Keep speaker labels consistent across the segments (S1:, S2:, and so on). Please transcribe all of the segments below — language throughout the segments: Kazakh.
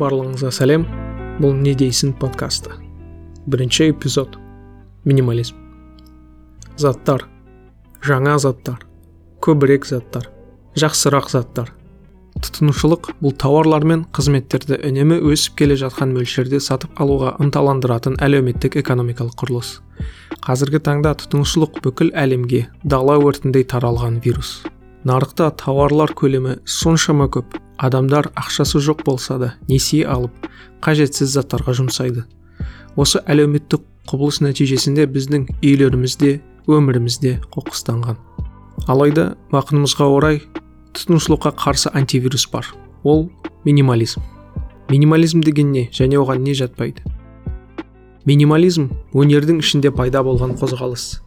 S1: барлығыңызға сәлем. Бұл не дейсің подкасты. Бірінші эпизод. Минимализм. Заттар. Жаңа заттар. Көбірек заттар. Жақсырақ заттар. Тұтынушылық бұл тауарлар мен қызметтерді үнемі өсіп келе жатқан мөлшерде сатып алуға ынталандыратын әлеуметтік экономикалық құрылыс. Қазіргі таңда тұтынушылық бүкіл әлемге дала өртіндей таралған вирус. Нарықта тауарлар көлемі соншама көп. Адамдар ақшасы жоқ болса да несие алып қажетсіз заттарға жұмсайды. Осы әлеуметтік құбылыс нәтижесінде біздің үйлерімізде өмірімізде қоқыстанған. Алайда бақытымызға орай тұтынушылыққа қарсы антивирус бар. Ол минимализм. Минимализм деген не және оған не жатпайды? Минимализм өнердің ішінде пайда болған қозғалыс.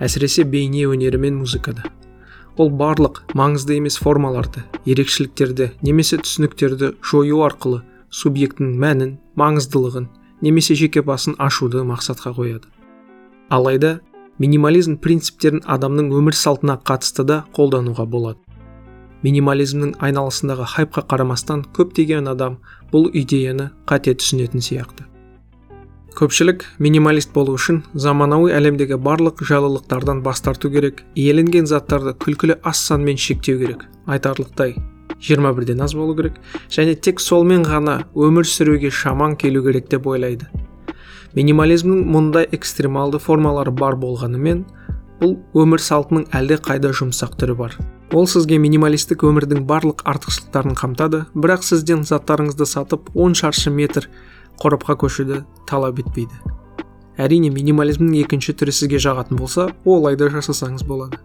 S1: Әсіресе бейне өнері мен музыкада. Ол барлық маңызды емес формаларды ерекшеліктерді немесе түсініктерді жою арқылы субъектінің мәнін маңыздылығын немесе жеке басын ашуды мақсатқа қояды. Алайда минимализм принциптерін адамның өмір салтына қатысты да қолдануға болады. Минимализмнің айналасындағы хайпқа қарамастан көптеген адам бұл идеяны қате түсінетін сияқты. Көпшілік минималист болу үшін заманауи әлемдегі барлық жалылықтардан бас тарту керек иеленген заттарды күлкілі аз санмен шектеу керек айтарлықтай. 21-ден аз болу керек және тек солмен ғана өмір сүруге шаман келу керек деп ойлайды. Минимализмнің мұндай экстремалды формалары бар болғанымен бұл өмір салтының әлде қайда жұмсақ түрі бар. Ол сізге минималистік өмірдің барлық артықшылықтарын қамтады бірақ сізден заттарыңызды сатып 10 шаршы метр қорапқа көшуді талап етпейді. Әрине минимализмнің екінші түрі сізге жағатын болса олай жасасаңыз болады.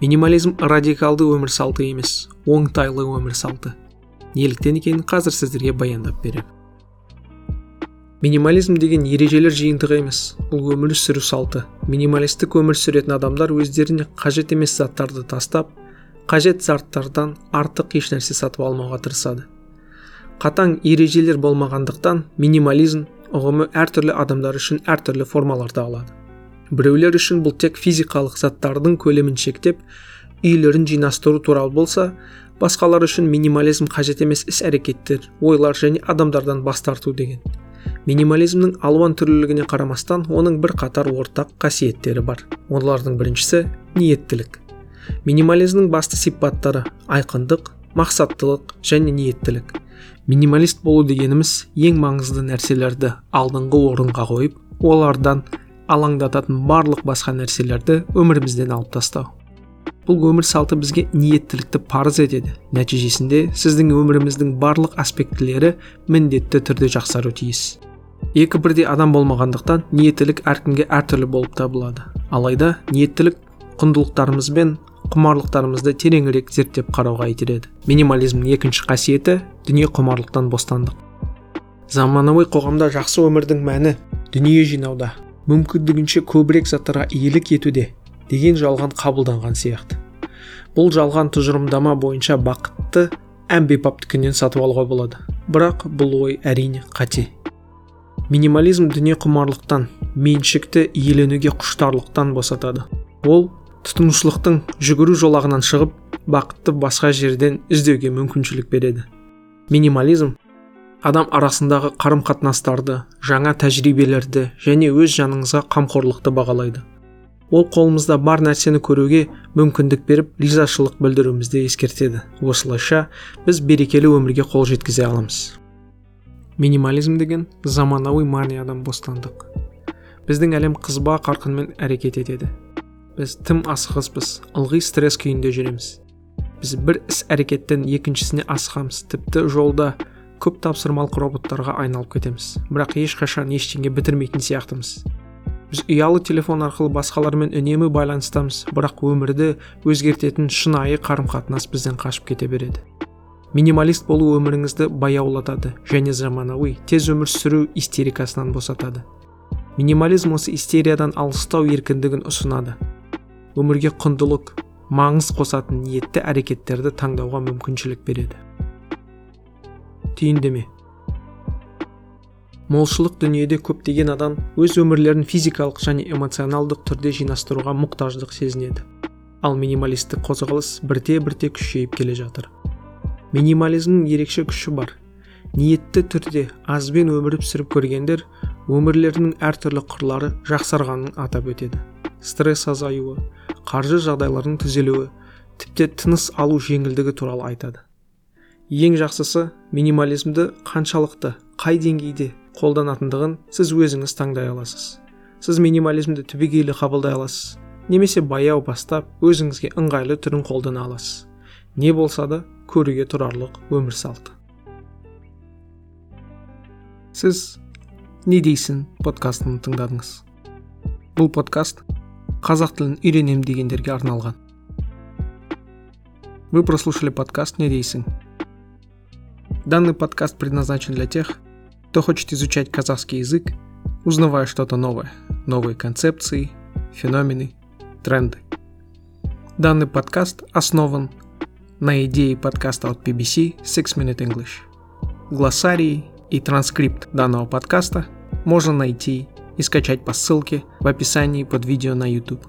S1: Минимализм радикалды өмір салты емес оңтайлы өмір салты. Неліктен екенін қазір сіздерге баяндап беремін минимализм деген ережелер жиынтығы емес бұл өмір сүру салты. Минималистік өмір сүретін адамдар өздеріне қажет емес заттарды тастап қажет заттардан артық ешнәрсе сатып алмауға тырысады. Қатаң ережелер болмағандықтан минимализм ұғымы әртүрлі адамдар үшін әртүрлі формаларды алады. Біреулер үшін бұл тек физикалық заттардың көлемін шектеп үйлерін жинастыру туралы болса басқалар үшін минимализм қажет емес іс әрекеттер ойлар және адамдардан бас тарту деген. Минимализмнің алуан түрлілігіне қарамастан оның бір қатар ортақ қасиеттері бар. Олардың біріншісі ниеттілік. Минимализмнің басты сипаттары айқындық мақсаттылық және ниеттілік. Минималист болу дегеніміз ең маңызды нәрселерді алдыңғы орынға қойып олардан алаңдататын барлық басқа нәрселерді өмірімізден алып тастау. Бұл өмір салты бізге ниеттілікті парыз етеді. Нәтижесінде сіздің өміріміздің барлық аспектілері міндетті түрде жақсару тиіс. Екі бірдей адам болмағандықтан ниеттілік әркімге әртүрлі болып табылады. Алайда ниеттілік құндылықтарымыз құмарлықтарымызды тереңірек зерттеп қарауға итереді. Минимализмнің екінші қасиеті дүние құмарлықтан бостандық. Заманауи қоғамда жақсы өмірдің мәні дүние жинауда. Мүмкіндігінше көбірек заттарға иелік етуде деген жалған қабылданған сияқты. Бұл жалған тұжырымдама бойынша бақытты әмбебаптікінен сатып алуға болады. Бірақ бұл ой әрине қате. Минимализм дүние құмарлықтан меншікті иеленуге құштарлықтан босатады. Ол тұтынушылықтың жүгіру жолағынан шығып бақытты басқа жерден іздеуге мүмкіншілік береді. Минимализм адам арасындағы қарым қатынастарды жаңа тәжірибелерді және өз жаныңызға қамқорлықты бағалайды. Ол қолымызда бар нәрсені көруге мүмкіндік беріп ризашылық білдіруімізді ескертеді. Осылайша біз берекелі өмірге қол жеткізе аламыз. Минимализм деген заманауи маниядан бостандық. Біздің әлем қызба қарқынмен әрекет етеді. Біз тым асығыспыз. Ылғи стресс күйінде жүреміз. Біз бір іс әрекеттен екіншісіне асығамыз. Тіпті жолда көп тапсырмалық роботтарға айналып кетеміз. Бірақ ешқашан ештеңе бітірмейтін сияқтымыз. Біз ұялы телефон арқылы басқалармен үнемі байланыстамыз. Бірақ өмірді өзгертетін шынайы қарым қатынас бізден қашып кете береді. Минималист болу өміріңізді баяулатады және заманауи тез өмір сүру истерикасынан босатады. Минимализм осы истериядан алыстау еркіндігін ұсынады. Өмірге құндылық маңыз қосатын ниетті әрекеттерді таңдауға мүмкіншілік береді. Түйіндеме. Молшылық дүниеде көптеген адам өз өмірлерін физикалық және эмоционалдық түрде жинастыруға мұқтаждық сезінеді. Ал минималистік қозғалыс бірте бірте күшейіп келе жатыр. Минимализмнің ерекше күші бар. Ниетті түрде азбен өмір сүріп көргендер өмірлерінің әртүрлі қырлары жақсарғанын атап өтеді. Стресс азаюы қаржы жағдайларының түзелуі тіпті тыныс алу жеңілдігі туралы айтады. Ең жақсысы минимализмді қаншалықты қай деңгейде қолданатындығын сіз өзіңіз таңдай аласыз. Сіз минимализмді түбегейлі қабылдай аласыз немесе баяу бастап өзіңізге ыңғайлы түрін қолдана аласыз. Не болса да көруге тұрарлық өмір салты. Сіз не дейсің подкастын тыңдадыңыз? Бұл подкаст қазақ тілін үйренем дегендерге арналған вы прослушали подкаст не дейсің данный подкаст предназначен для тех кто хочет изучать казахский язык узнавая что-то новое новые концепции, феномены, тренды. Данный подкаст основан на идее подкаста от BBC Six Minute English. Глоссарий и транскрипт данного подкаста можно найти и скачать по ссылке в описании под видео на YouTube.